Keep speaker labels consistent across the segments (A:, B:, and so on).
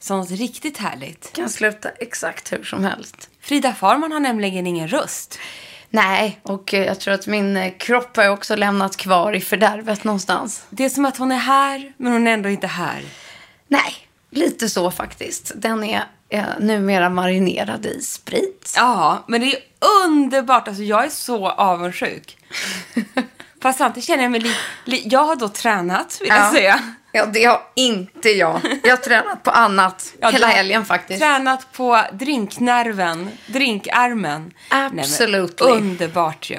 A: som något riktigt härligt.
B: Kan sluta exakt hur som helst.
A: Frida Farman har nämligen ingen röst.
B: Nej, och eh, jag tror att min eh, kropp har också lämnat kvar i fördärvet någonstans.
A: Det är som att hon är här, men hon är ändå inte här.
B: Nej, lite så faktiskt. Den är eh, numera marinerad i sprit.
A: Ja, men det är underbart. Alltså, jag är så avundsjuk. Fast samtidigt känner jag mig li, li, Jag har då tränat, vill jag
B: Ja.
A: säga.
B: Ja, det har inte jag. Jag har tränat på annat
A: Ja,
B: hela helgen faktiskt.
A: Tränat på drinknerven, drinkarmen. Men underbart ju.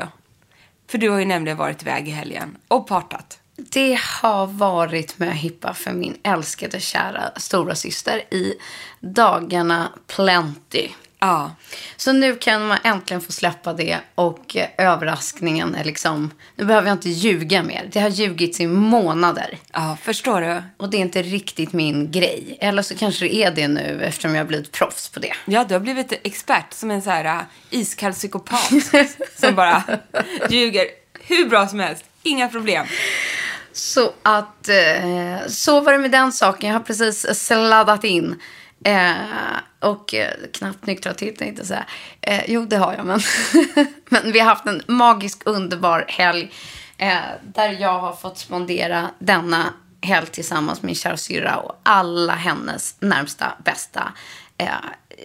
A: För du har ju nämligen varit iväg i helgen och partat.
B: Det har varit med hippa för min älskade kära stora syster i dagarna plenty.
A: Ja.
B: Så nu kan man äntligen få släppa det och eh, överraskningen är liksom, nu behöver jag inte ljuga mer. Det har ljugits i månader.
A: Ja, förstår du?
B: Och det är inte riktigt min grej. Eller så kanske det är det nu eftersom jag har blivit proffs på det.
A: Ja, du har blivit expert som en så här äh, iskall psykopat som bara ljuger hur bra som helst. Inga problem.
B: Så att, eh, så var det med den saken. Jag har precis sladdat in. Eh, och eh, knappt nyktrat till tänkte jag säga. Eh, jo, det har jag, men, men vi har haft en magisk, underbar helg. Eh, där jag har fått spendera denna helg tillsammans med min kära syrra och alla hennes närmsta, bästa eh,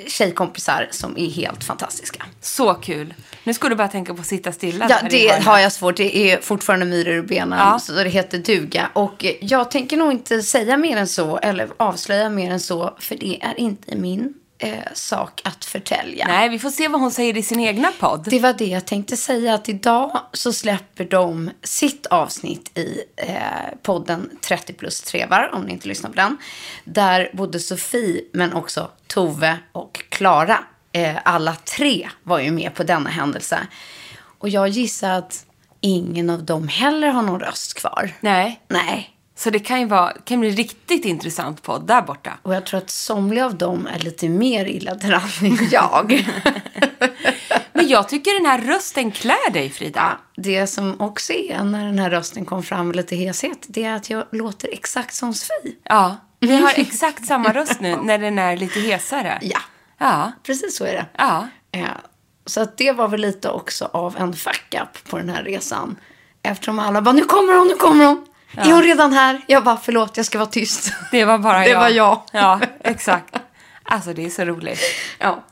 B: tjejkompisar som är helt fantastiska.
A: Så kul. Nu ska du bara tänka på att sitta stilla
B: Ja, det har jag svårt. Det är fortfarande myror i benen.
A: Ja.
B: Så det heter duga. Och jag tänker nog inte säga mer än så. Eller avslöja mer än så. För det är inte min eh, sak att förtälja.
A: Nej, vi får se vad hon säger i sin egna podd.
B: Det var det jag tänkte säga. Att idag så släpper de sitt avsnitt i eh, podden 30 plus trevar. Om ni inte lyssnar på den. Där både Sofie men också Tove och Klara. Eh, alla tre var ju med på denna händelse. Och jag gissar att ingen av dem heller har någon röst kvar.
A: Nej,
B: Nej.
A: Så det kan ju vara, kan bli riktigt intressant podd där borta.
B: Och jag tror att somliga av dem är lite mer illa däran än jag.
A: Men jag tycker den här rösten klär dig, Frida.
B: Ja, det som också är när den här rösten kom fram lite heshet, det är att jag låter exakt som Sofie.
A: Ja, vi har exakt samma röst nu när den är lite hesare.
B: Ja,
A: Ja,
B: precis så är det.
A: ja.
B: Ja, så att det var väl lite också av en fuck-up på den här resan. Eftersom alla bara, nu kommer hon, nu kommer hon. Är hon redan här? Jag bara, förlåt, jag ska vara tyst.
A: Det var bara
B: Det
A: jag.
B: var jag.
A: Ja, exakt. Alltså, det är så roligt.
B: Ja,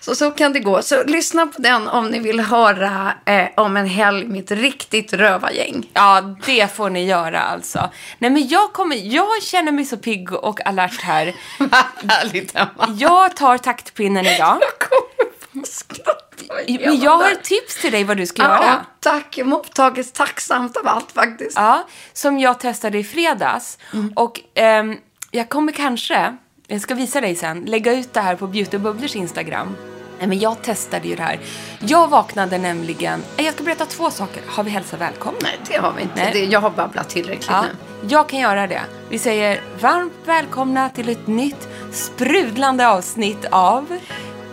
B: så så kan det gå. Så lyssna på den om ni vill höra eh, om en helg med ett riktigt rövargäng.
A: Ja, det får ni göra alltså. Nej, men jag kommer, jag känner mig så pigg och alert här.
B: Härligt, Emma.
A: Jag tar taktpinnen idag.
B: Jag kommer
A: Men jag har ett tips till dig vad du ska
B: Ja,
A: göra.
B: tack. Mottages tacksamt av allt faktiskt.
A: Ja, som jag testade i fredags. Och ehm, jag kommer kanske, Jag ska visa dig sen. Lägga ut det här på Beauty Bubblers Instagram. Nej, men jag testade ju det här. Jag vaknade nämligen... Eh, Jag ska berätta två saker. Har vi hälsat välkomna?
B: Nej, det har vi inte. Det, jag har babblat tillräckligt
A: Ja,
B: nu.
A: jag kan göra det. Vi säger varmt välkomna till ett nytt sprudlande avsnitt av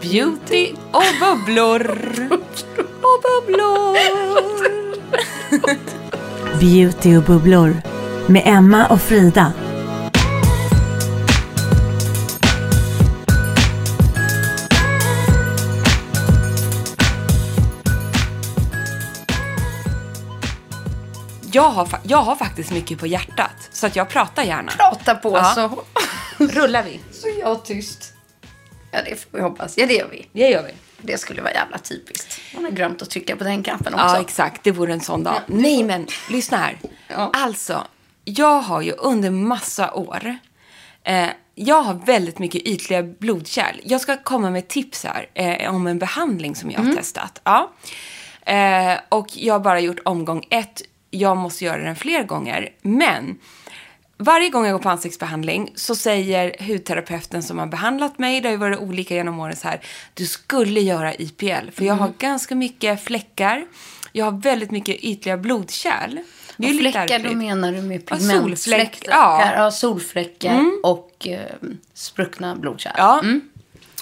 A: Beauty och bubblor. och bubblor.
C: Beauty och bubblor med Emma och Frida.
A: Jag har, jag har faktiskt mycket på hjärtat, så att jag pratar gärna.
B: Prata på
A: Ja.
B: så,
A: Rullar vi?
B: så är jag tyst. Ja, det får vi hoppas. Ja, det gör vi.
A: Det gör vi.
B: Det skulle vara jävla typiskt. Man har glömt att trycka på den knappen också.
A: Ja, exakt. Det vore en sån dag. Nej, men lyssna här.
B: Ja.
A: Alltså, jag har ju under massa år eh, jag har väldigt mycket ytliga blodkärl. Jag ska komma med tips här eh, om en behandling som jag har testat. Ja. Eh, och jag har bara gjort omgång ett. Jag måste göra den fler gånger. Men varje gång jag går på ansiktsbehandling så säger hudterapeuten som har behandlat mig, det har ju varit olika genom åren så här, du skulle göra IPL. För jag har ganska mycket fläckar, jag har väldigt mycket ytliga blodkärl. Det är
B: Och
A: lite
B: fläckar, då menar du med pigmentfläckar?
A: solfläck, ja. Mm.
B: ja, solfläckar och eh, spruckna blodkärl.
A: Ja.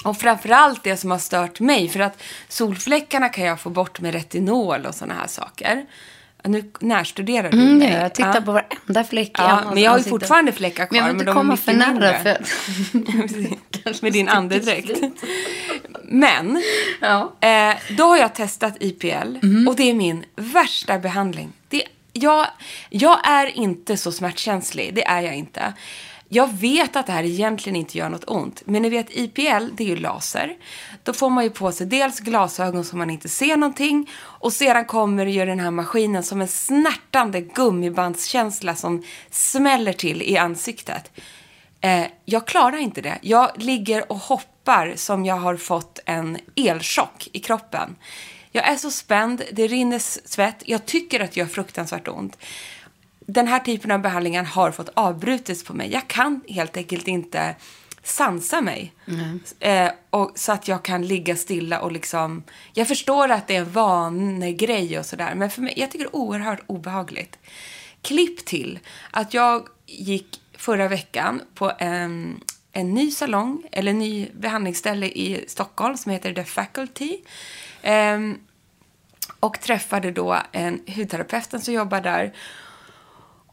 A: Och framförallt det som har stört mig, för att solfläckarna kan jag få bort med retinol och sådana här saker. Nu närstuderar du
B: Mm,
A: mig.
B: ja, jag tittar
A: Ja.
B: på varenda fläck
A: Ja, men jag har ju fortfarande fläckar kvar,
B: Men jag vill inte komma för nära. För...
A: med din andedräkt. Men,
B: Ja.
A: eh, då har jag testat IPL och det är min värsta behandling. Det, jag, jag är inte så smärtkänslig, det är jag inte. Jag vet att det här egentligen inte gör något ont, men ni vet IPL, det är ju laser. Då får man ju på sig dels glasögon så man inte ser någonting och sedan kommer ju den här maskinen som en snärtande gummibandskänsla som smäller till i ansiktet. Eh, jag klarar inte det. Jag ligger och hoppar som jag har fått en elchock i kroppen. Jag är så spänd, det rinner svett, jag tycker att det gör fruktansvärt ont. Den här typen av behandlingar har fått avbrutits på mig. Jag kan helt enkelt inte sansa mig. Eh, och, så att jag kan ligga stilla och liksom... Jag förstår att det är en vanegrej och sådär, men för mig, jag tycker det är oerhört obehagligt. Klipp till att jag gick förra veckan på en, en ny salong, eller en ny behandlingsställe i Stockholm som heter The Faculty. Ehm, och träffade då en hudterapeuten som jobbar där.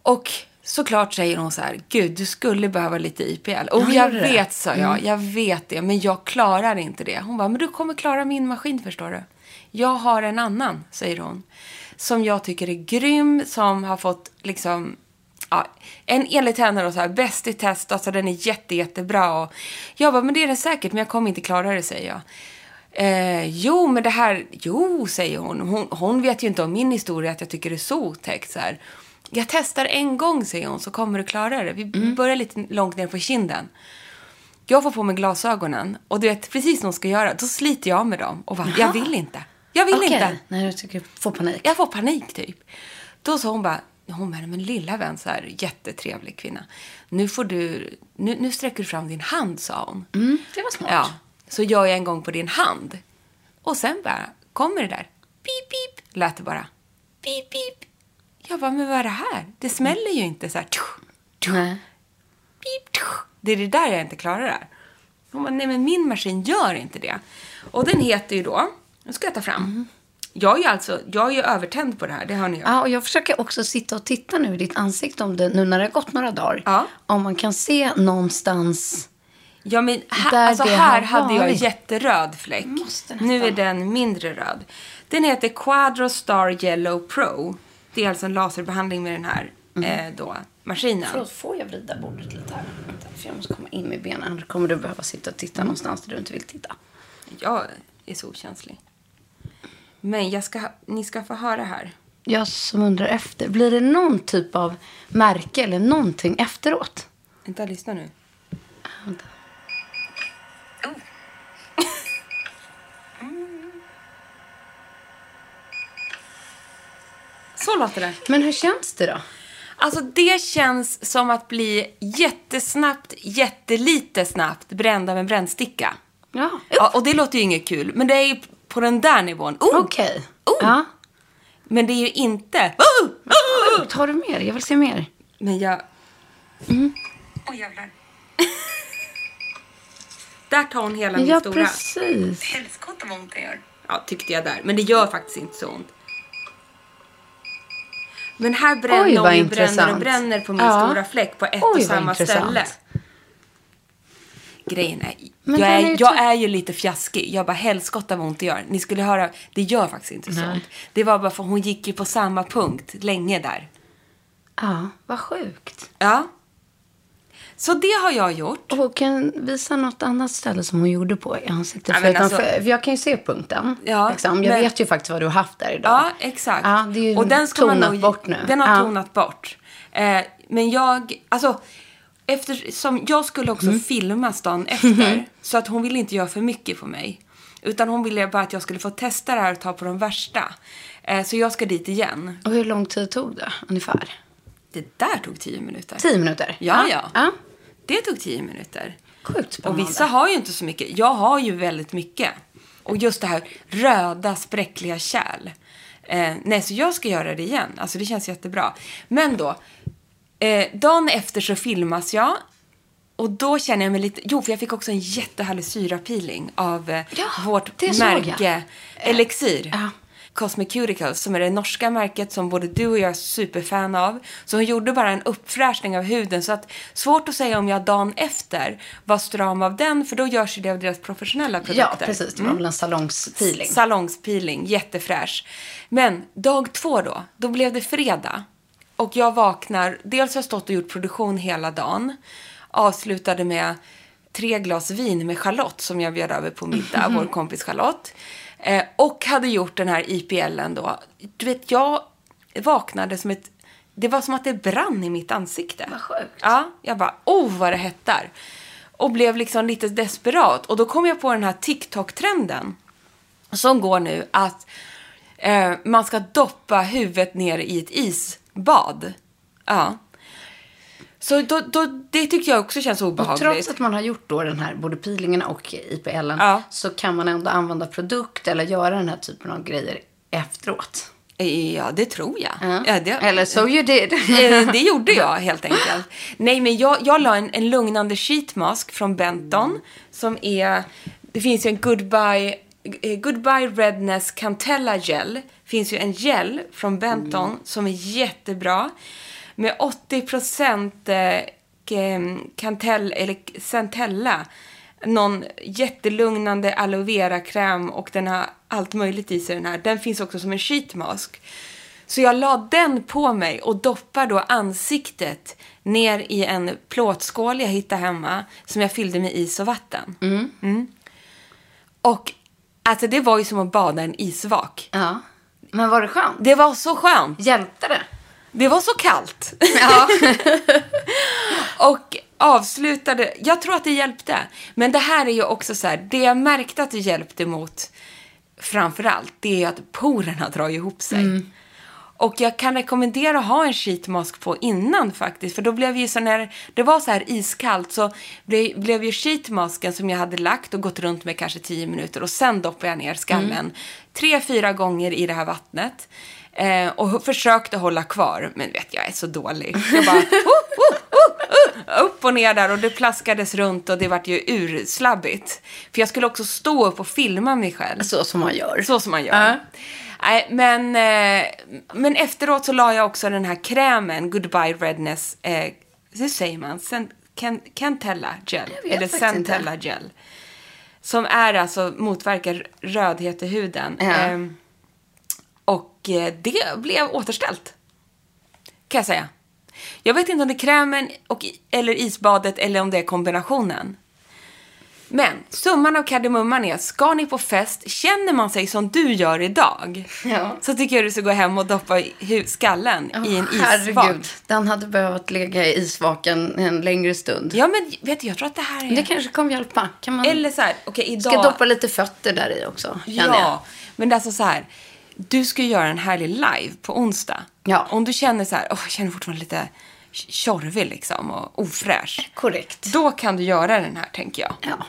A: Och såklart säger hon så här, gud du skulle behöva lite IPL. Och
B: Ja,
A: jag
B: det?
A: vet, sa jag, jag vet det, men jag klarar inte det. Hon bara, men du kommer klara min maskin förstår du. Jag har en annan, säger hon. Som jag tycker är grym, som har fått liksom Ja, en enligt henne då så här, bäst i test, alltså den är jätte, jättebra. Och jag bara, men det är den säkert, men jag kommer inte klara det, säger jag. Eh, jo, men det här, jo, säger hon. hon. Hon vet ju inte om min historia, att jag tycker det är så otäckt. Så här. Jag testar en gång, säger hon, så kommer du klara det. Vi börjar lite långt ner på kinden. Jag får på mig glasögonen och du vet precis vad hon ska göra. Då sliter jag med dem och bara, jag vill inte. Jag vill
B: Okej,
A: inte.
B: när du tycker får panik.
A: Jag får panik typ. Då sa hon bara, hon bara, men lilla vän, så här, jättetrevlig kvinna. Nu får du, nu, nu sträcker du fram din hand, sa hon.
B: Mm, det var smart.
A: Ja, så gör jag en gång på din hand. Och sen bara, kommer det där. Pip, pip, lät det bara. Pip, pip. Jag bara, men vad är det här? Det smäller ju inte så här. Tjuh, tjuh, pip, tjuh. Det är det där jag inte klarar där. Hon bara, nej men min maskin gör inte det. Och den heter ju då, nu ska jag ta fram. Jag är ju alltså, jag är ju övertänd på det här, det hör ni ju.
B: Ja, och jag försöker också sitta och titta nu i ditt ansikte om det, nu när det har gått några dagar.
A: Ja.
B: Om man kan se någonstans.
A: Ja, men här, alltså här hade jag jätteröd fläck. Nu är den mindre röd. Den heter Quadro Star Yellow Pro. Det är alltså en laserbehandling med den här eh, då, maskinen.
B: Förlåt, får jag vrida bordet lite här? För jag måste komma in med benen. Annars kommer du behöva sitta och titta någonstans där du inte vill titta.
A: Jag är så okänslig. Men jag ska, ni ska få höra här.
B: Jag som undrar efter. Blir det någon typ av märke eller någonting efteråt?
A: Vänta, lyssna nu.
B: Vänta.
A: Så låter det.
B: Men hur känns det då?
A: Alltså det känns som att bli jättesnabbt, jättelite snabbt bränd av en brännsticka.
B: Ja,
A: Ja, och det låter ju inget kul, men det är ju på den där nivån. Oh!
B: okej.
A: Oh.
B: Ja.
A: Men det är ju inte... Oh! Oh!
B: Tar du mer? Jag vill se mer.
A: Men jag... Oj, jävlar. där tar hon hela min
B: Ja,
A: stora.
B: precis.
A: Helskotta vad ont det gör. Ja, tyckte jag där. Men det gör faktiskt inte så ont. Men här
B: Oj,
A: bränner
B: vad
A: hon ju bränner och bränner på min
B: Ja.
A: stora fläck på ett
B: Oj,
A: och samma
B: intressant.
A: ställe. Grejen är,
B: Men
A: jag är,
B: är ju
A: jag är ju lite fjaskig. Jag bara, helskotta vad ont det gör. Ni skulle höra, det gör faktiskt inte sånt. Det var bara för hon gick ju på samma punkt länge där.
B: Ja, vad sjukt.
A: Ja. Så det har jag gjort.
B: Och kan visa något annat ställe som hon gjorde på i ansiktet.
A: Ja,
B: för,
A: men
B: utan
A: alltså-
B: för, för jag kan ju se punkten.
A: Ja,
B: liksom. Jag
A: men-
B: vet ju faktiskt vad du har haft där idag.
A: Ja, exakt.
B: Ja, det är ju
A: och den ska man
B: tonat
A: nog,
B: bort nu.
A: Den har
B: Ja.
A: tonat bort. Eh, men jag, alltså, eftersom jag skulle också
B: Mm.
A: filmas dagen efter. så att hon ville inte göra för mycket på mig. Utan hon ville bara att jag skulle få testa det här och ta på de värsta. Eh, så jag ska dit igen.
B: Och hur lång tid tog det ungefär?
A: Det där tog tio minuter.
B: Tio minuter?
A: Ja, ja.
B: ja.
A: Det tog tio minuter.
B: Sjukt
A: Och
B: spännande.
A: vissa har ju inte så mycket. Jag har ju väldigt mycket. Och just det här röda spräckliga kärl. Eh, nej, så jag ska göra det igen. Alltså det känns jättebra. Men då, eh, dagen efter så filmas jag. Och då känner jag mig lite... Jo, för jag fick också en jättehärlig syrapeeling av eh,
B: Ja,
A: vårt märke Elixir.
B: Ja.
A: Cosmeceuticals, som är det norska märket som både du och jag är superfan av. Så hon gjorde bara en uppfräschning av huden. Så att svårt att säga om jag dagen efter var stram av den, för då görs ju det av deras professionella produkter.
B: Ja, precis. Det var väl en salongspeeling.
A: Salongspeeling, jättefräsch. Men dag två då, då blev det fredag. Och jag vaknar, dels har jag stått och gjort produktion hela dagen. Avslutade med tre glas vin med Charlotte som jag bjöd över på middag, vår kompis Charlotte. Eh, och hade gjort den här IPLen då. Du vet, jag vaknade som ett... Det var som att det brann i mitt ansikte.
B: Vad sjukt.
A: Ja, jag bara, oh vad det hettar. Och blev liksom lite desperat. Och då kom jag på den här TikTok-trenden som går nu att eh, man ska doppa huvudet ner i ett isbad. Ja. Så då, då, det tycker jag också känns
B: Och
A: obehagligt.
B: trots att man har gjort då den här, både peelingen och IPLen,
A: Ja.
B: så kan man ändå använda produkt eller göra den här typen av grejer efteråt.
A: Ja, det tror jag.
B: Ja.
A: Ja, det,
B: Eller so you did.
A: Eh, det gjorde jag helt enkelt. Nej, men jag, jag la en, en lugnande sheetmask från Benton. Som är, det finns ju en Goodbye, eh, Goodbye Redness Cantella Gel. finns ju en gel från Benton som är jättebra. Med 80% eh, Cantell, eller Centella. Någon jättelugnande aloe vera-kräm och den har allt möjligt i sig den här. Den finns också som en sheetmask. Så jag la den på mig och doppar då ansiktet ner i en plåtskål jag hittade hemma som jag fyllde med is och vatten. Mm. Och alltså det var ju som att bada i en isvak.
B: Ja. Men var det skönt?
A: Det var så skönt.
B: Hjälpte det?
A: Det var så kallt.
B: Ja.
A: och avslutade, jag tror att det hjälpte. Men det här är ju också så här, det jag märkte att det hjälpte mot framför allt, det är att porerna drar ihop sig. Och jag kan rekommendera att ha en sheetmask på innan faktiskt. För då blev ju så när det var så här iskallt så blev, blev ju sheetmasken som jag hade lagt och gått runt med kanske 10 minuter. Och sen doppade jag ner skallen tre, fyra gånger i det här vattnet. Eh, och försökte hålla kvar. Men vet jag är så dålig. Jag bara oh, oh, oh, oh, upp och ner där och det plaskades runt och det vart ju urslabbigt. För jag skulle också stå upp och filma mig själv.
B: Så som man gör.
A: Så som man gör. Nej, men, eh, men efteråt så la jag också den här krämen, Goodbye Redness, eh, hur säger man? Can, Cantella Gel. Eller Centella Gel. Som är alltså, motverkar rödhet i huden.
B: Ja.
A: Eh, det blev återställt. Kan jag säga. Jag vet inte om det är krämen och, eller isbadet eller om det är kombinationen. Men summan av kardemumman är, ska ni på fest, känner man sig som du gör idag,
B: Ja.
A: så tycker jag du ska gå hem och doppa skallen i en isvak.
B: Herregud, den hade behövt ligga i isvaken en längre stund.
A: Ja, men vet du, jag tror att det här är...
B: Det kanske kommer hjälpa. Kan man...
A: Eller så här, okej, idag...
B: Ska doppa lite fötter där i också, känner jag.
A: Ja, men det är alltså så här. Du ska göra en härlig live på onsdag.
B: Ja.
A: Om du känner så här, åh, jag känner fortfarande lite tjorvig liksom och ofräsch.
B: Korrekt.
A: Då kan du göra den här, tänker jag.
B: Ja.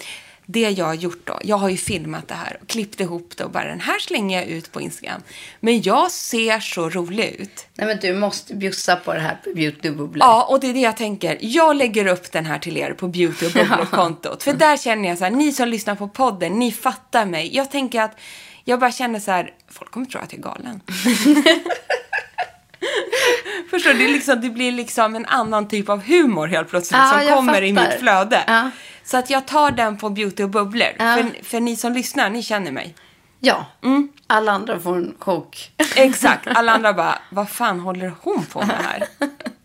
A: Det jag har gjort då, jag har ju filmat det här och klippt ihop det och bara den här slänger jag ut på Instagram. Men jag ser så rolig ut.
B: Nej, men du måste bjussa på det här på Beauty Bubblor.
A: Ja, och det är det jag tänker. Jag lägger upp den här till er på Beauty och Bubblor-kontot. För där känner jag så här, ni som lyssnar på podden, ni fattar mig. Jag tänker att, jag bara känner så här, folk kommer tro att jag är galen. Förstår du? Det, liksom, det blir liksom en annan typ av humor helt plötsligt
B: Ja,
A: som kommer i
B: fattar.
A: mitt flöde.
B: Ja.
A: Så att jag tar den på Beauty och Bubblor.
B: Ja.
A: För, för ni som lyssnar, ni känner mig.
B: Ja.
A: Mm.
B: Alla andra får en chock.
A: Exakt. Alla andra bara, vad fan håller hon på med här?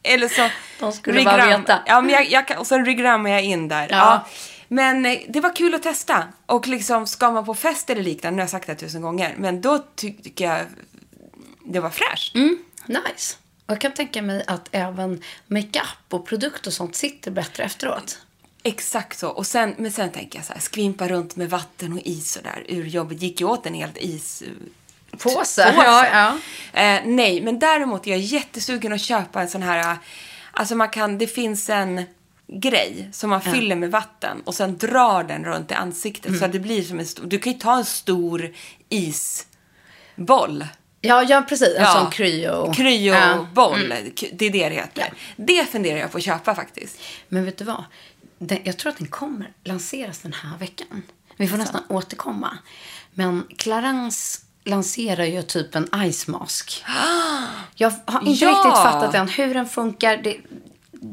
A: Eller så...
B: De skulle bara
A: regram-
B: veta.
A: Ja, men jag, jag, och så regrammar jag in där. Ja. Men eh, det var kul att testa. Och liksom, ska man på fest eller liknande, nu har jag sagt det tusen gånger, men då ty- tycker jag det var fräscht.
B: Mm. Nice. Och jag kan tänka mig att även makeup och produkt och sånt sitter bättre efteråt.
A: Exakt så. Och sen, men sen tänker jag så här, skvimpa runt med vatten och is och där ur jobbet. Gick ju åt en helt is...
B: Påse. Ja, ja.
A: Eh, nej, men däremot är jag jättesugen att köpa en sån här... eh, Alltså man kan, det finns en grej som man fyller med vatten och sen drar den runt i ansiktet
B: Mm.
A: så att det blir som en stor... Du kan ju ta en stor isboll.
B: Ja, ja precis. En
A: Ja.
B: sån kryo.
A: Kryoboll.
B: Ja. Mm.
A: Det är det det heter. Det funderar jag på att köpa faktiskt.
B: Men vet du vad? Den, jag tror att den kommer lanseras den här veckan. Vi får nästan återkomma. Men Clarence lanserar ju typ en ice mask. Jag har inte
A: Ja!
B: riktigt fattat än hur den funkar. Det,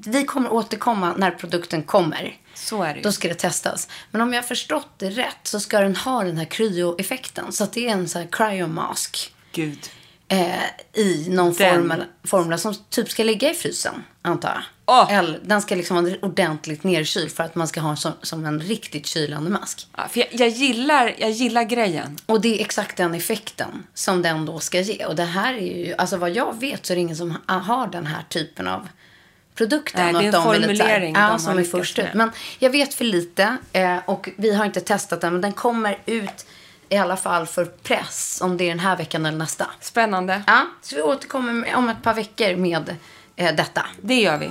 B: vi kommer återkomma när produkten kommer.
A: Så är det ju.
B: Då ska det testas. Men om jag har förstått det rätt så ska den ha den här kryo-effekten. Så att det är en sån här cryomask.
A: Gud.
B: Eh, I någon
A: Den-
B: formel, formel som typ ska ligga i frysen, antar jag.
A: Åh!
B: Eller, den ska liksom vara ordentligt nerkyld för att man ska ha som, som en riktigt kylande mask.
A: Ja, för jag, jag, gillar, jag gillar grejen.
B: Och det är exakt den effekten som den då ska ge. Och det här är ju, alltså vad jag vet så är det ingen som ha- har den här typen av produkten.
A: Nej, det är en
B: här-
A: formulering de
B: Ja, som är först ut. Men jag vet för lite eh, och vi har inte testat den. Men den kommer ut i alla fall för press om det är den här veckan eller nästa.
A: Spännande.
B: Ja, så vi återkommer om ett par veckor med eh, detta.
A: Det gör vi.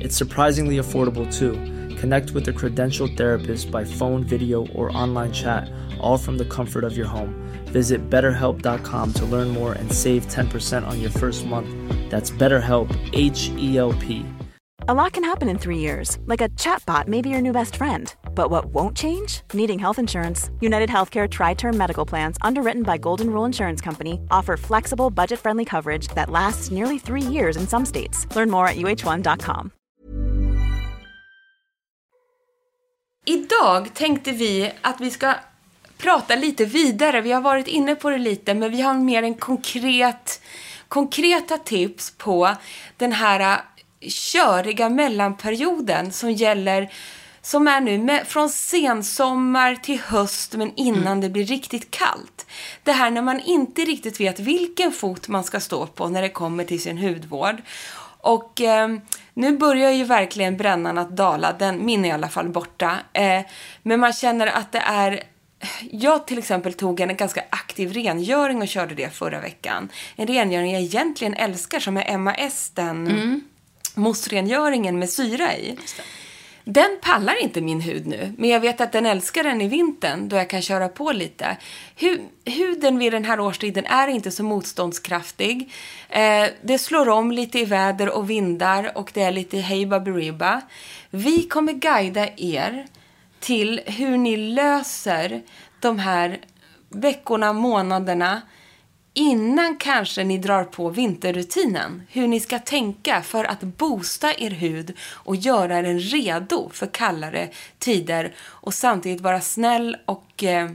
D: It's surprisingly affordable too. Connect with a credentialed therapist by phone, video, or online chat, all from the comfort of your home. Visit betterhelp.com to learn more and save 10% on your first month. That's BetterHelp, H E L P.
E: A lot can happen in three years, like a chatbot may be your new best friend. But what won't change? Needing health insurance. United Healthcare Tri Term Medical Plans, underwritten by Golden Rule Insurance Company, offer flexible, budget friendly coverage that lasts nearly three years in some states. Learn more at uh1.com.
A: Idag tänkte vi att vi ska prata lite vidare. Vi har varit inne på det lite, men vi har mer en konkret, konkreta tips på den här äh, köriga mellanperioden som gäller som är nu med, från sensommar till höst men innan det blir riktigt kallt. Det här när man inte riktigt vet vilken fot man ska stå på när det kommer till sin hudvård. Och eh, nu börjar ju verkligen brännan att dala, den, min är i alla fall borta. Eh, men man känner att det är jag till exempel tog en ganska aktiv rengöring och körde det förra veckan. En rengöring jag egentligen älskar som är MAS, den mousserengöringen med syra i. Den pallar inte min hud nu, men jag vet att den älskar den i vintern då jag kan köra på lite. Hu huden vid den här årstiden är inte så motståndskraftig. Eh, det slår om lite i väder och vindar och det är lite hej baberiba. Vi kommer guida er till hur ni löser de här veckorna, månaderna innan kanske ni drar på vinterrutinen. Hur ni ska tänka för att boosta er hud och göra den redo för kallare tider och samtidigt vara snäll och eh,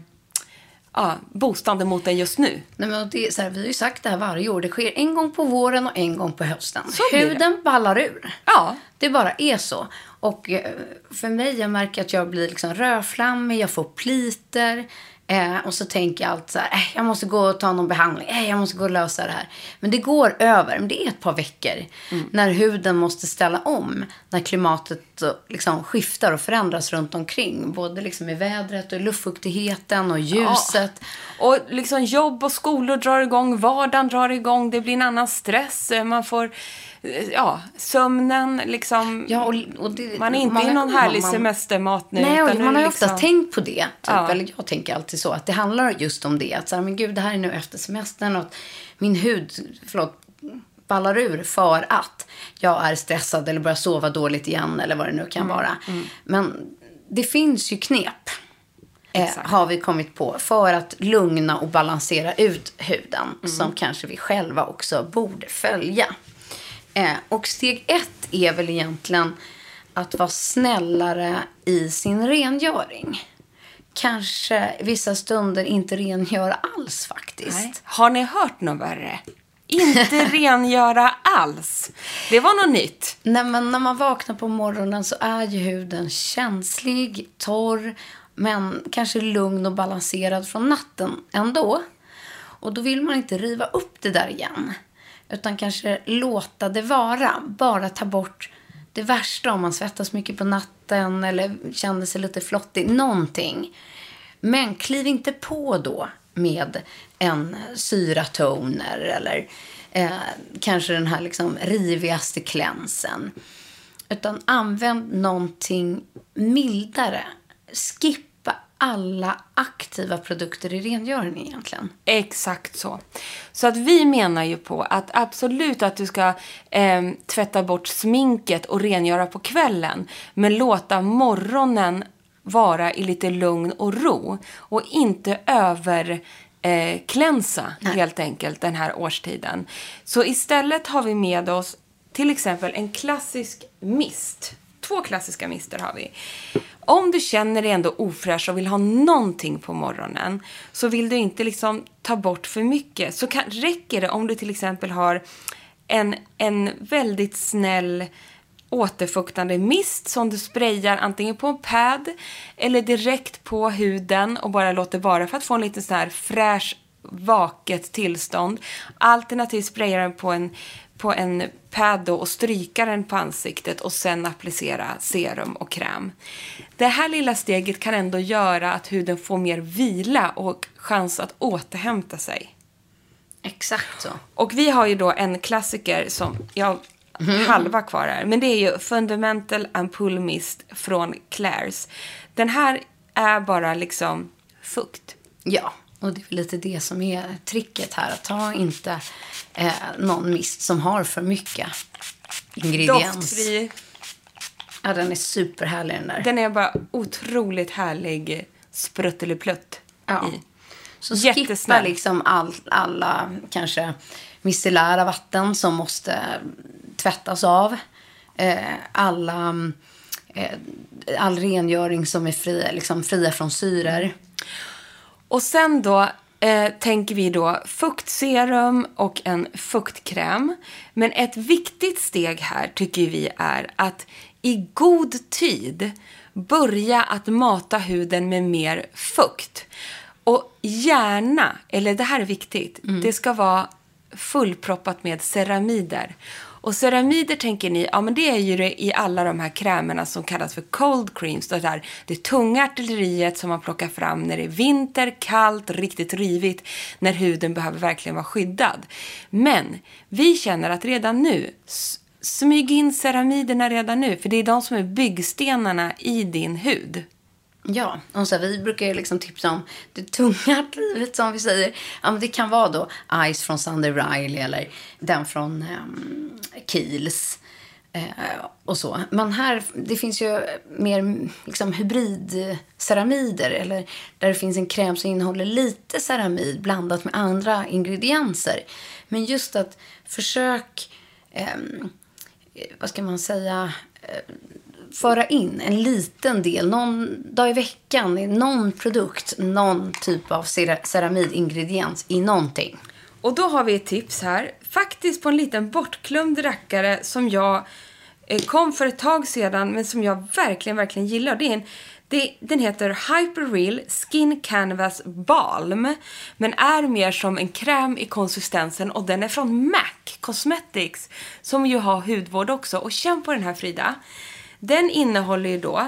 A: ja, boostande mot den just nu.
B: Nej, men det så här, vi har ju sagt det här varje år. Det sker en gång på våren och en gång på hösten. Huden ballar ur.
A: Ja.
B: Det bara är så. Och eh, för mig, jag märker att jag blir liksom rödflammig, jag får pliter. Eh, och så tänker jag alltid så här, eh, jag måste gå och ta någon behandling. Eh, jag måste gå och lösa det här. Men det går över. Men det är ett par veckor. När huden måste ställa om. När klimatet liksom skiftar och förändras runt omkring. Både liksom i vädret och luftfuktigheten och ljuset.
A: Och liksom jobb och skolor drar igång, vardagen drar igång, det blir en annan stress, eh, man får, ja, sömnen liksom.
B: Ja, och, och det,
A: man är inte i någon härlig
B: man-
A: semestermat nu.
B: Nej, och man har ju
A: liksom-
B: ofta tänkt på det. Typ.
A: Ja.
B: Eller jag tänker alltid så. Att det handlar just om det. Att så här, men gud, det här är nu efter semestern och min hud, förlåt, ballar ur för att jag är stressad eller börjar sova dåligt igen eller vad det nu kan
A: Mm,
B: vara. Men det finns ju knep. Eh, har vi kommit på för att lugna och balansera ut huden
A: Mm.
B: som kanske vi själva också borde följa. Eh, och steg ett är väl egentligen att vara snällare i sin rengöring. Kanske vissa stunder inte rengöra alls faktiskt.
A: Nej. Har ni hört något värre? Inte rengöra alls. Det var något nytt.
B: Nej, men när man vaknar på morgonen så är ju huden känslig, torr, men kanske lugn och balanserad från natten ändå. Och då vill man inte riva upp det där igen. Utan kanske låta det vara. Bara ta bort det värsta om man svettas mycket på natten eller känner sig lite flottig. Någonting. Men kliv inte på då med en syratoner eller eh, kanske den här liksom rivigaste klänsen. Utan använd någonting mildare. Skippa alla aktiva produkter i rengöring egentligen.
A: Exakt så. Så att vi menar ju på att absolut att du ska eh, tvätta bort sminket och rengöra på kvällen. Men låta morgonen vara i lite lugn och ro. Och inte över eh, klänsa helt enkelt den här årstiden. Så istället har vi med oss till exempel en klassisk mist. Två klassiska mister har vi. Om du känner dig ändå ofräsch och vill ha någonting på morgonen så vill du inte liksom ta bort för mycket. Så kan, räcker det om du till exempel har en, en väldigt snäll återfuktande mist som du sprayar antingen på en pad eller direkt på huden och bara låter vara för att få en lite så här fräsch, vaket tillstånd. Alternativt sprayar den på en, på en pad och stryka den på ansiktet och sen applicera serum och kräm. Det här lilla steget kan ändå göra att huden får mer vila och chans att återhämta sig.
B: Exakt så.
A: Och vi har ju då en klassiker som jag halva kvar här. Men det är ju Fundamental Ampoule Mist från Claire's. Den här är bara liksom fukt.
B: Ja, och det är väl lite det som är tricket här. Att ta inte eh, någon mist som har för mycket ingrediens.
A: Doftfri.
B: Ja, den är superhärlig den där.
A: Den är bara otroligt härlig sprutteliplutt
B: Ja.
A: i.
B: Så skippa liksom all, alla kanske micellära vatten som måste tvättas av. Eh, alla, eh, all rengöring som är fri, liksom fria från syror.
A: Och sen då eh, tänker vi då fuktserum och en fuktkräm. Men ett viktigt steg här tycker vi är att i god tid börja att mata huden med mer fukt. Och gärna, eller det här är viktigt, det ska vara fullproppat med ceramider. Och ceramider tänker ni, ja men det är ju det i alla de här krämerna som kallas för cold creams. Det, där, det tunga artilleriet som man plockar fram när det är vinter, kallt, riktigt rivigt, när huden behöver verkligen vara skyddad. Men vi känner att redan nu, smyg in ceramiderna redan nu. För det är de som är byggstenarna i din hud.
B: Ja, och så här, vi brukar ju liksom tipsa om det tunga livet som vi säger. Ja, men det kan vara då Ice från Sunday Riley eller den från ehm, um, Kiehl's. Eh, och så. Men här, det finns ju mer liksom, hybridceramider. Eller där det finns en kräm som innehåller lite ceramid blandat med andra ingredienser. Men just att försök, eh, vad ska man säga, eh, föra in en liten del, någon dag i veckan, i någon produkt, någon typ av ceramidingrediens i någonting.
A: Och då har vi ett tips här. Faktiskt på en liten bortglömd rackare som jag eh, kom för ett tag sedan men som jag verkligen, verkligen gillar. Det är en, det, den heter Hyperreal Skin Canvas Balm men är mer som en kräm i konsistensen och den är från MAC Cosmetics som ju har hudvård också. Och känn på den här Frida. Den innehåller ju då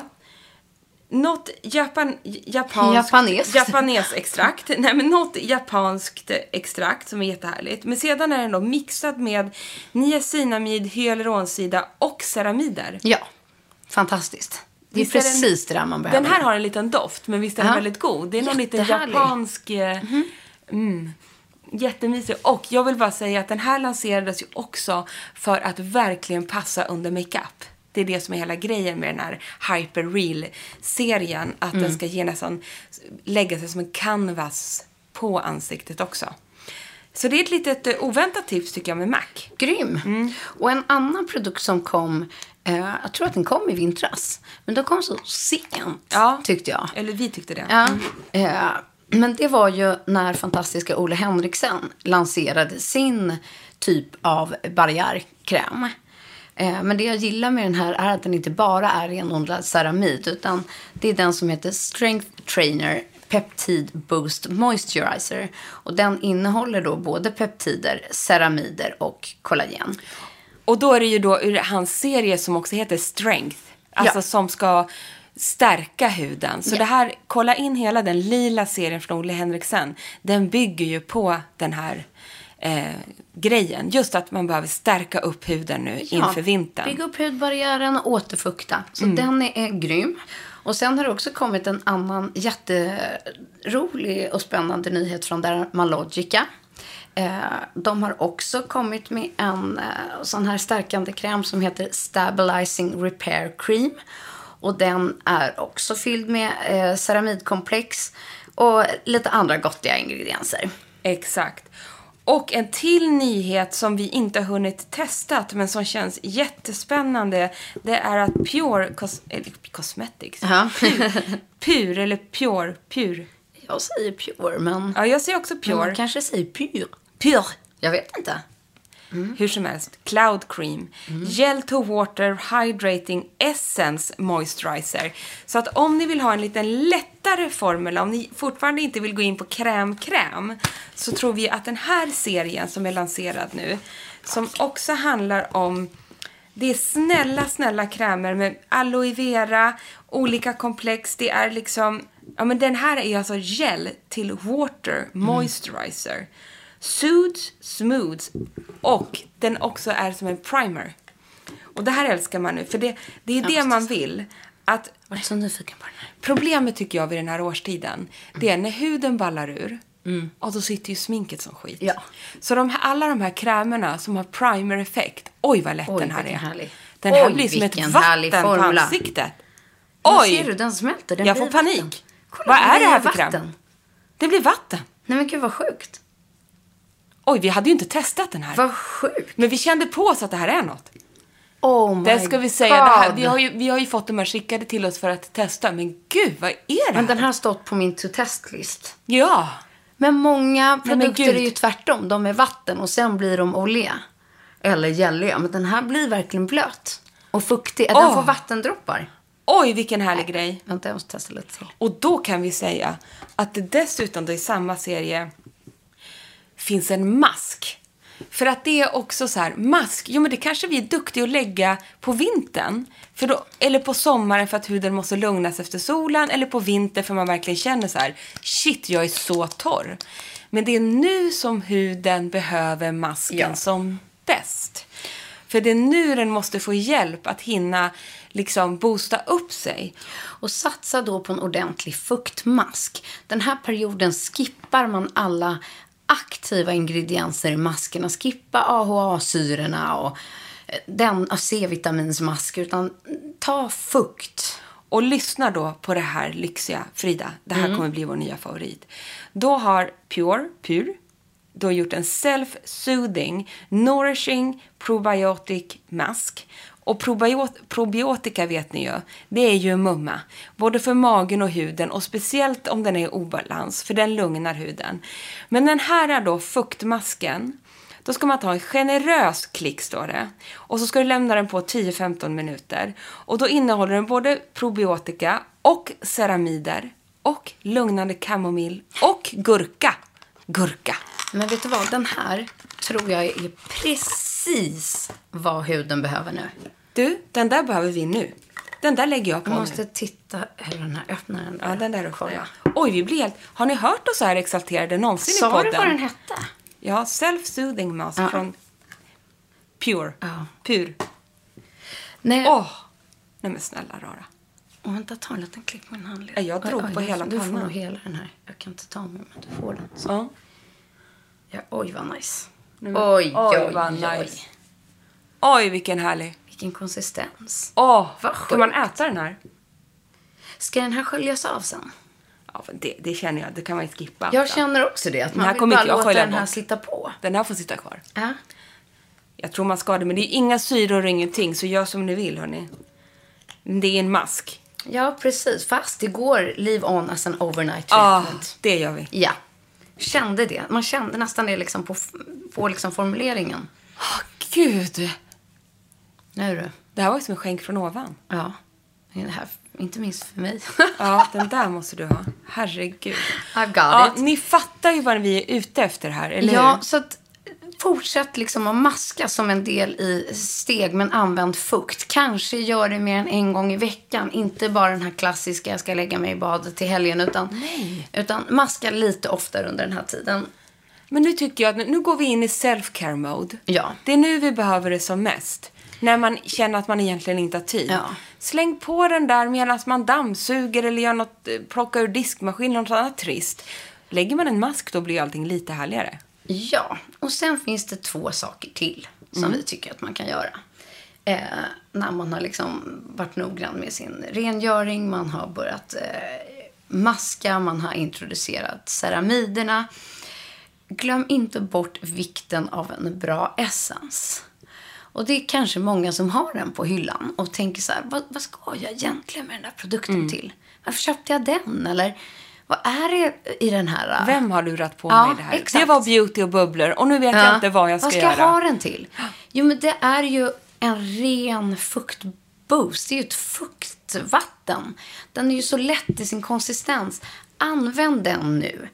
A: något japan, japanskt,
B: Japaneskt.
A: japanesextrakt. Nej, men något japanskt extrakt som är jättehärligt. Men sedan är den då mixad med niacinamid, hyaluronsida och ceramider.
B: Ja, fantastiskt. Det är
A: Visst är den-
B: precis det där man behöver.
A: Den här har en liten doft, men visst är den
B: Ja.
A: väldigt god? Det är någon liten japansk... eh, Mm, jättemysig. Och jag vill bara säga att den här lanserades ju också för att verkligen passa under makeup. Det är det som är hela grejen med den här Hyper Real-serien. Att
B: Mm.
A: den ska ge nästan, lägga sig som en canvas på ansiktet också. Så det är ett litet eh, oväntat tips tycker jag med MAC.
B: Grym.
A: Mm.
B: Och en annan produkt som kom, eh, jag tror att den kom i vintras. Men den kom så sent,
A: Ja.
B: tyckte jag.
A: Eller vi tyckte det.
B: Ja. Eh, men det var ju när fantastiska Ole Henriksen lanserade sin typ av barriärkräm. Eh, men det jag gillar med den här är att den inte bara är renodlad ceramid utan det är den som heter Strength Trainer Peptide Boost Moisturizer. Och den innehåller då både peptider, ceramider och kollagen.
A: Och då är det ju då ur hans serie som också heter Strength. Alltså
B: Ja.
A: som ska stärka huden. Så
B: Ja.
A: det här, kolla in hela den lila serien från Olle Henriksen. Den bygger ju på den här eh, grejen. Just att man behöver stärka upp huden nu inför vintern.
B: Bygga upp hudbarriären och återfukta. Så den är, är grym. Och sen har det också kommit en annan jätterolig och spännande nyhet från Dermalogica. Eh, de har också kommit med en eh, sån här stärkande kräm som heter Stabilizing Repair Cream. Och den är också fylld med eh, ceramidkomplex och lite andra gottiga ingredienser.
A: Exakt. Och en till nyhet som vi inte har hunnit testat men som känns jättespännande. Det är att Pure Cos- Cosmetics.
B: Ja.
A: Pur eller Pure. Pur.
B: Jag säger pure, men
A: Ja, jag säger också
B: men
A: Pure.
B: man kanske säger pure.
A: Pure.
B: Jag vet inte.
A: Hur som helst, Cloud Cream. Gel to Water Hydrating Essence Moisturizer. Så att om ni vill ha en liten lättare formel, om ni fortfarande inte vill gå in på kräm-kräm, så tror vi att den här serien som är lanserad nu, som också handlar om det är snälla, snälla krämer med aloe vera, olika komplex. Det är liksom, ja men den här är alltså gel till water moisturizer. Soothes, smooths och den också är som en primer. Och det här älskar man nu, för det, det är det man vill. Att
B: Jag är så nyfiken på den här.
A: Problemet tycker jag vid den här årstiden, det är när huden ballar ur. Och då sitter ju sminket som skit.
B: Ja.
A: Så de här, alla de här krämerna som har primer-effekt, oj vad lätt
B: Oj,
A: den här är.
B: härlig.
A: Den här
B: Oj,
A: blir som ett vatten på ansiktet. Oj!
B: Ser du, den smälter. Den
A: jag får panik.
B: Kolla,
A: vad är det här för kräm?
B: vatten.
A: Det blir vatten.
B: Nej men gud vad sjukt.
A: Oj, vi hade ju inte testat den här.
B: Vad sjukt.
A: Men vi kände på oss att det här är något.
B: Oh my
A: Det ska vi säga.
B: God.
A: Det här, vi, har ju, vi har ju fått de här skickade till oss för att testa. Men gud, vad är det här?
B: Men den här har stått på min to-test-list.
A: Ja.
B: Men många
A: men
B: produkter
A: gud.
B: är ju tvärtom. De är vatten och sen blir de olja. Eller gälliga. Men den här blir verkligen blöt. Och fuktig. Den
A: Åh.
B: får vattendroppar.
A: Oj, vilken härlig grej.
B: Vänta, jag måste testa lite till.
A: Och då kan vi säga att det dessutom då i samma serie finns en mask. För att det är också så här, mask, jo men det kanske vi är duktiga att lägga på vintern. För då, eller på sommaren för att huden måste lugnas efter solen. Eller på vintern för man verkligen känner så här, shit jag är så torr. Men det är nu som huden behöver masken
B: Ja.
A: som bäst. För det är nu den måste få hjälp att hinna liksom boosta upp sig.
B: Och satsa då på en ordentlig fuktmask. Den här perioden skippar man alla aktiva ingredienser i maskerna. Skippa AHA-syrorna och eh, den C-vitaminsmasker. Utan ta fukt.
A: Och lyssna då på det här lyxiga, Frida. Det här kommer bli vår nya favorit. Då har Pure, Pur, då gjort en self-soothing, nourishing probiotic mask. Och probiot- probiotika vet ni ju, det är ju mumma. Både för magen och huden och speciellt om den är i obalans, för den lugnar huden. Men den här är då fuktmasken. Då ska man ta en generös klick, står det. Och så ska du lämna den på 10-15 minuter. Och då innehåller den både probiotika och ceramider och lugnande kamomill och gurka. Gurka.
B: Men vet du vad? Den här tror jag är precis vad huden behöver nu.
A: Du, den där behöver vi nu. Den där lägger jag på
B: Jag
A: nu.
B: måste titta. Eller den här, öppna den där.
A: Ja, den där.
B: Kolla.
A: Ja. Oj, vi blir helt... Har ni hört oss så här exalterade någonsin i
B: Sa
A: podden?
B: du vad den hette?
A: Ja, self-soothing mask
B: Ja.
A: från Pure.
B: Ja.
A: Pur.
B: Nej.
A: Åh! Nej men snälla rara.
B: Åh, vänta, ta en liten klick med en handled.
A: Ja, jag drog på hela
B: Du får
A: pannan.
B: nog hela den här. Jag kan inte ta med men du får den. Så.
A: Ja.
B: Ja, oj, vad nice.
A: Men-
B: oj, oj, oj,
A: vad nice. Oj, vilken härlig.
B: Vilken konsistens.
A: Åh,
B: Vad
A: kan man
B: sjukt.
A: äta den här?
B: Ska den här sköljas av sen?
A: Ja, det, det känner jag. Det kan man ju skippa.
B: Jag känner också det. Att
A: Den
B: man
A: här
B: vill bara låta den här
A: bort.
B: sitta på.
A: Den här får sitta kvar.
B: Ja.
A: Jag tror man ska det, men det är inga syror och ingenting, så gör som ni vill, hörni. Det är en mask.
B: ja, precis. Fast det går leave on as an overnight
A: Ja,
B: treatment.
A: det gör vi.
B: Ja. Kände det. Man kände nästan det liksom på, på liksom formuleringen.
A: Åh, gud!
B: Nu du.
A: Det här var ju som en skänk från ovan.
B: Ja. Det här, inte minst för mig.
A: Ja, den där måste du ha. Herregud.
B: I've got
A: Ja,
B: it.
A: ni fattar ju vad vi är ute efter här, eller
B: Ja,
A: hur?
B: så att fortsätt liksom att maska som en del i steg, men använd fukt. Kanske gör det mer än en gång i veckan. Inte bara den här klassiska, jag ska lägga mig i badet till helgen, utan, utan maska lite oftare under den här tiden.
A: Men nu tycker jag att nu går vi in i self-care mode.
B: Ja.
A: Det är nu vi behöver det som mest. När man känner att man egentligen inte har tid.
B: Ja.
A: Släng på den där medan man dammsuger eller gör något, eh, plocka ur diskmaskin eller något annat trist. Lägger man en mask då blir allting lite härligare.
B: Ja, och sen finns det två saker till som vi tycker att man kan göra. Eh, när man har liksom varit noggrann med sin rengöring, man har börjat eh, maska, man har introducerat ceramiderna. Glöm inte bort vikten av en bra essens. Och det är kanske många som har den på hyllan och tänker så här, vad, vad ska jag egentligen med den där produkten till? Varför köpte jag den? Eller vad är det i den här?
A: Vem har lurat på
B: Ja,
A: mig det här?
B: exakt.
A: Det var beauty och bubblor och nu vet jag inte vad jag ska,
B: vad ska
A: göra.
B: jag ha den till? Jo, men det är ju en ren fuktboost. Det är ju ett fuktvatten. Den är ju så lätt i sin konsistens. Använd den nu.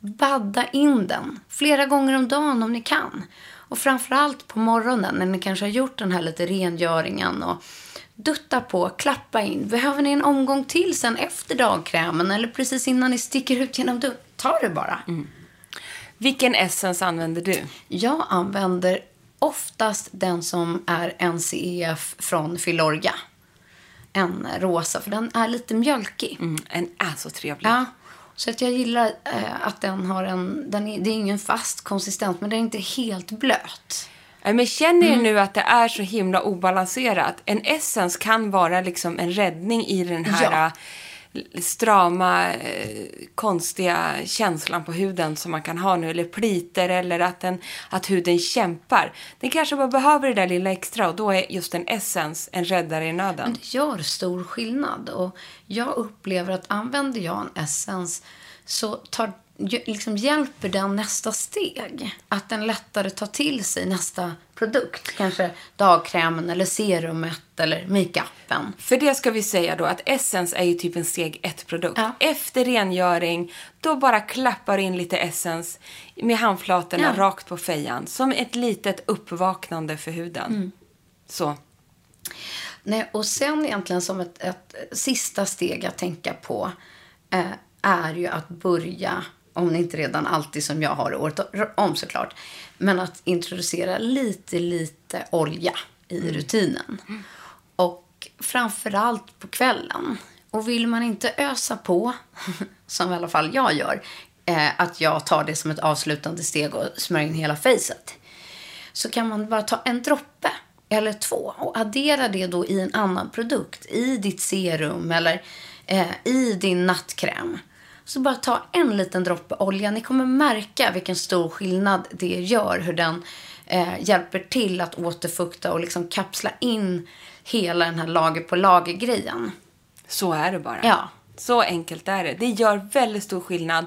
B: Badda in den flera gånger om dagen om ni kan. Och framförallt på morgonen när ni kanske har gjort den här lite rengöringen och dutta på, klappa in. Behöver ni en omgång till sen efter dagkrämen eller precis innan ni sticker ut genom dörren? Ta det bara.
A: Vilken essens använder du?
B: Jag använder oftast den som är NCEF från Filorga. En rosa, för den är lite mjölkig.
A: Mm, en är så trevlig.
B: Ja, så att jag gillar eh, att den har en... Den är, det är ingen fast konsistens, men den är inte helt blöt.
A: Men känner
B: Mm.
A: ni nu att det är så himla obalanserat? En essens kan vara liksom en räddning i den här
B: Ja.
A: eh, strama, eh, konstiga känslan på huden som man kan ha nu. Eller pliter eller att, den, att huden kämpar. Den kanske bara behöver det där lilla extra och då är just en essens en räddare i nöden.
B: Men det gör stor skillnad. Och jag upplever att använder jag en essens så tar, liksom hjälper den nästa steg. Att den lättare tar till sig nästa produkt. Kanske dagkrämen eller serumet eller makeupen.
A: För det ska vi säga då att Essence är ju typ en steg ett produkt.
B: Ja.
A: Efter rengöring, då bara klappar in lite Essence med handflatorna
B: Ja.
A: rakt på fejan. Som ett litet uppvaknande för huden.
B: Mm.
A: Så.
B: Nej, och sen egentligen som ett, ett sista steg att tänka på eh, är ju att börja om ni inte redan alltid som jag har året om såklart. Men att introducera lite, lite olja i rutinen. Och framförallt på kvällen. Och vill man inte ösa på, som i alla fall jag gör, eh, att jag tar det som ett avslutande steg och smörjer in hela facet. Så kan man bara ta en droppe eller två och addera det då i en annan produkt. I ditt serum eller eh, i din nattkräm. Så bara ta en liten droppe olja. Ni kommer märka vilken stor skillnad det gör. Hur den eh, hjälper till att återfukta och liksom kapsla in hela den här lager på lager-grejen.
A: Så är det bara.
B: Ja.
A: Så enkelt är det. Det gör väldigt stor skillnad.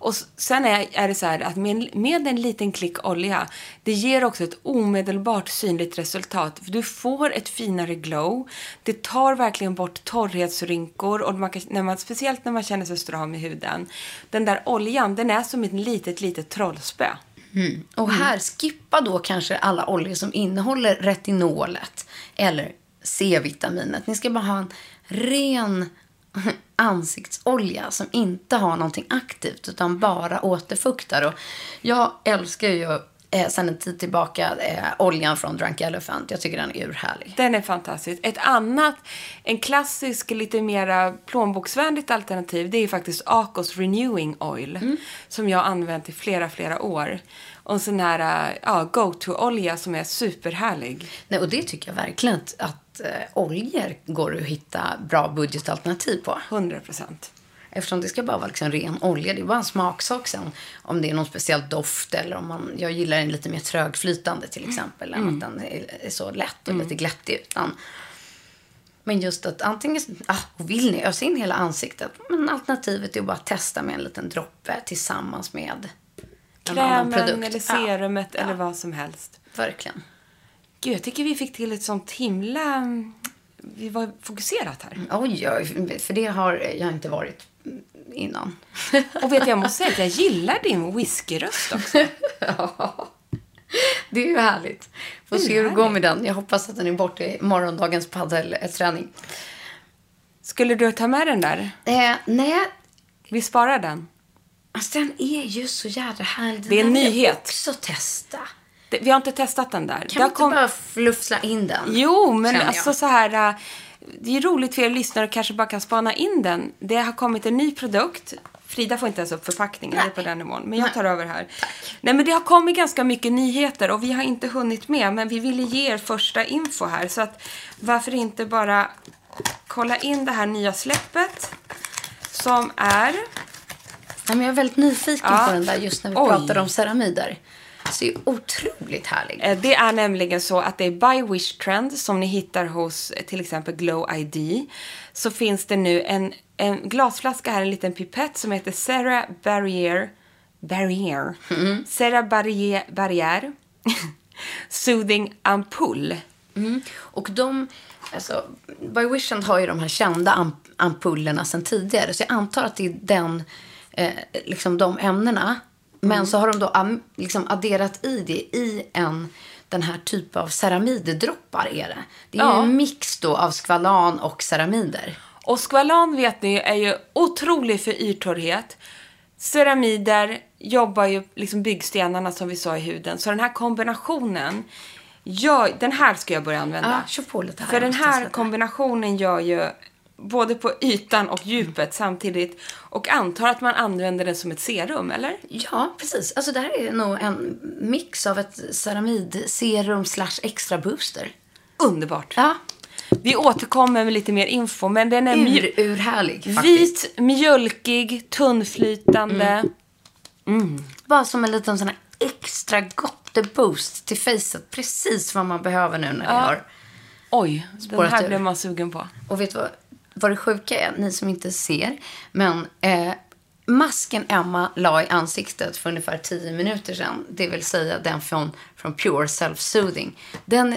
A: Och sen är, är det så här att med, med en liten klick olja, det ger också ett omedelbart synligt resultat. För du får ett finare glow. Det tar verkligen bort torrhetsrynkor, och man kan, när man, speciellt när man känner sig stram i huden. Den där oljan, den är som ett litet, litet trollspö.
B: Och här, skippa då kanske alla oljor som innehåller retinolet eller C-vitaminet. Ni ska bara ha en ren ansiktsolja som inte har någonting aktivt utan bara återfuktar. Och jag älskar ju eh, sedan en tid tillbaka eh, oljan från Drunk Elephant. Jag tycker den är urhärlig.
A: Den är fantastisk. Ett annat, en klassisk, lite mera plånboksvänligt alternativ, det är faktiskt Acos Renewing Oil. Som jag har använt i flera, flera år. Och en sån här ja, go-to-olja som är superhärlig.
B: Nej, och det tycker jag verkligen att, att eh, oljor går att hitta bra budgetalternativ på.
A: 100 procent.
B: Eftersom det ska bara vara liksom ren olja. Det är bara en smaksak sen. Om det är någon speciell doft eller om man... Jag gillar den lite mer trögflytande till exempel. Än att den är, så lätt och lite glättig. Utan, men just att antingen... Ah, vill ni ösa in hela ansiktet? Men alternativet är att bara testa med en liten droppe tillsammans med en annan
A: Krämen
B: produkt.
A: eller serumet eller vad som helst.
B: Ja, verkligen.
A: Gud, jag tycker vi fick till ett sånt himla... Vi var fokuserat här.
B: Oj, oj, för det har jag inte varit innan.
A: Och vet jag måste säga att jag gillar din whiskyröst också.
B: Det är ju härligt. Får se hur det går med den. Jag hoppas att den är borta i morgondagens paddelträning.
A: Skulle du ta med den där?
B: Eh, nej,
A: Vi sparar den.
B: alltså den är ju så jävla härlig. Den
A: Det är en
B: vill jag
A: nyhet.
B: också testa.
A: Det- Vi har inte testat den där.
B: Kan
A: har
B: inte
A: kom-
B: bara fluffsla in den?
A: Jo, men alltså så här... äh, Det är roligt för er lyssnare att kanske bara kan spana in den. Det har kommit en ny produkt. Frida får inte ens upp förpackningen, det är på den nivån. Men jag tar över här. Nej, men det har kommit ganska mycket nyheter och vi har inte hunnit med. Men vi ville ge er första info här. Så att varför inte bara kolla in det här nya släppet. Som är...
B: Ja, men jag är väldigt nyfiken
A: Ja.
B: på den där just när vi
A: Oj.
B: pratar om ceramider. Så det är otroligt härlig.
A: Eh, Det är nämligen så att det är By Wish Trend som ni hittar hos eh, till exempel Glow ID. Så finns det nu en, en glasflaska här, en liten pipett som heter Serra Barrier. Barrier. Serra Barrier. Barrier. Soothing Ampull.
B: Mm. Och de, alltså, By Wishand har ju de här kända amp- ampullerna sedan tidigare. Så jag antar att det är den, eh, liksom de ämnena. Men så har de då liksom adderat i det i en, den här typen av ceramiddroppar är det. Det är
A: Ja.
B: en mix då av skvalan och ceramider.
A: Och skvalan vet ni är ju otrolig för ytorrhet. Ceramider jobbar ju liksom byggstenarna som vi sa i huden. Så den här kombinationen, gör, den här ska jag börja använda.
B: Ja, kör på lite här.
A: För den här kombinationen gör ju både på ytan och djupet samtidigt. Och antar att man använder den som ett serum, eller?
B: Ja, precis. Alltså det här är nog en mix av ett ceramidserum slash extra booster.
A: Underbart.
B: Ja,
A: Vi återkommer med lite mer info, men den är
B: ur, urhärlig faktiskt.
A: vit, mjölkig, tunnflytande.
B: Bara som en liten sån här extra gott boost till facet. Precis vad man behöver nu när det har.
A: Oj, den här blev man sugen på.
B: Och vet du vad, vad det sjuka är? Ni som inte ser. Men eh, masken Emma la i ansiktet för ungefär 10 minuter sedan. Det vill säga den från, från Pure Self Soothing. Den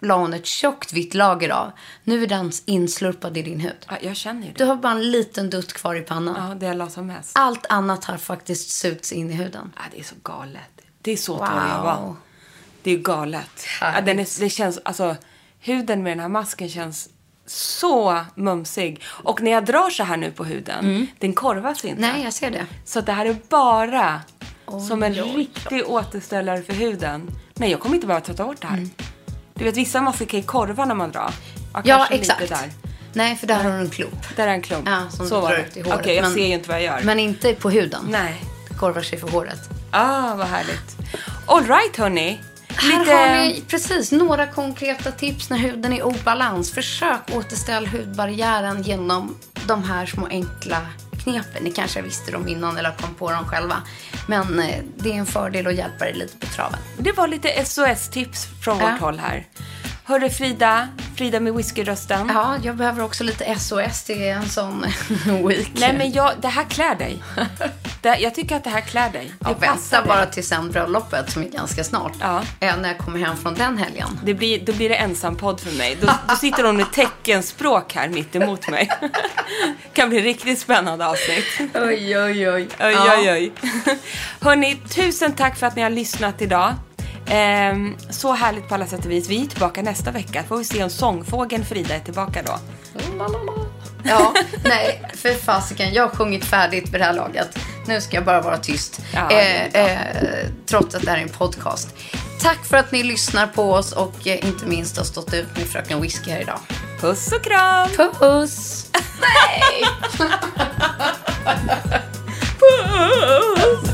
B: la hon ett tjockt vitt lager av. Nu är den inslurpad i din hud.
A: Ja, jag känner ju det.
B: Du har bara en liten dutt kvar i pannan.
A: Ja, det jag la som mest.
B: Allt annat har faktiskt sugits in i huden.
A: Ja, det är så galet. Det är så
B: Wow.
A: jag. Det är galet. Ja, den är, det känns, alltså, huden med den här masken känns så mumsig. Och när jag drar så här nu på huden, den korvas inte.
B: Nej, jag ser det.
A: Så det här är bara som en riktig återställare för huden. Nej, jag kommer inte behöva tvätta bort det här. Du vet, vissa masker kan ju korva när man drar.
B: Ja,
A: kanske
B: exakt.
A: Där.
B: Nej, för där har du en klump.
A: Där är en klump.
B: Ja, som
A: så
B: du
A: var
B: drar
A: det.
B: ut i håret.
A: Okej, jag
B: Men-
A: ser ju inte vad jag gör.
B: Men inte på huden.
A: Nej.
B: Det korvar sig för håret.
A: Ah, vad härligt. All right, hörni.
B: Här
A: Lite...
B: har ni precis några konkreta tips när huden är i obalans. Försök återställa hudbarriären genom de här små enkla knepen. Ni kanske visste dem innan eller kom på dem själva. Men eh, det är en fördel att hjälpa dig lite på traven.
A: Det var lite SOS-tips från
B: Ja.
A: vårt håll här. Hörru Frida, Frida med whiskyrösten.
B: Ja, jag behöver också lite SOS. Det är en sån week.
A: Nej men jag, det här klär dig. Det, jag tycker att det här klär dig. Det
B: jag väntar bara till sen bröllopet som är ganska snart.
A: Ja.
B: Eh, När jag kommer hem från den helgen.
A: Det blir, då blir det ensampodd för mig. Då, då sitter hon med teckenspråk här mitt emot mig. kan bli riktigt spännande avsnitt.
B: Oj, oj, oj.
A: Oj, oj, oj. Hörni, tusen tack för att ni har lyssnat idag. Ehm, så härligt på alla sätt och vis. Vi är tillbaka nästa vecka. Får vi se om sångfågeln Frida är tillbaka då.
B: Ja, nej, för fasiken. Jag har sjungit färdigt vid det här laget. Nu ska jag bara vara tyst.
A: Ja,
B: eh, eh, trots att det här är en podcast. Tack för att ni lyssnar på oss och eh, inte minst har stått ut med Fröken Whisky här idag.
A: Puss och kram!
B: Puss! Nej!
C: En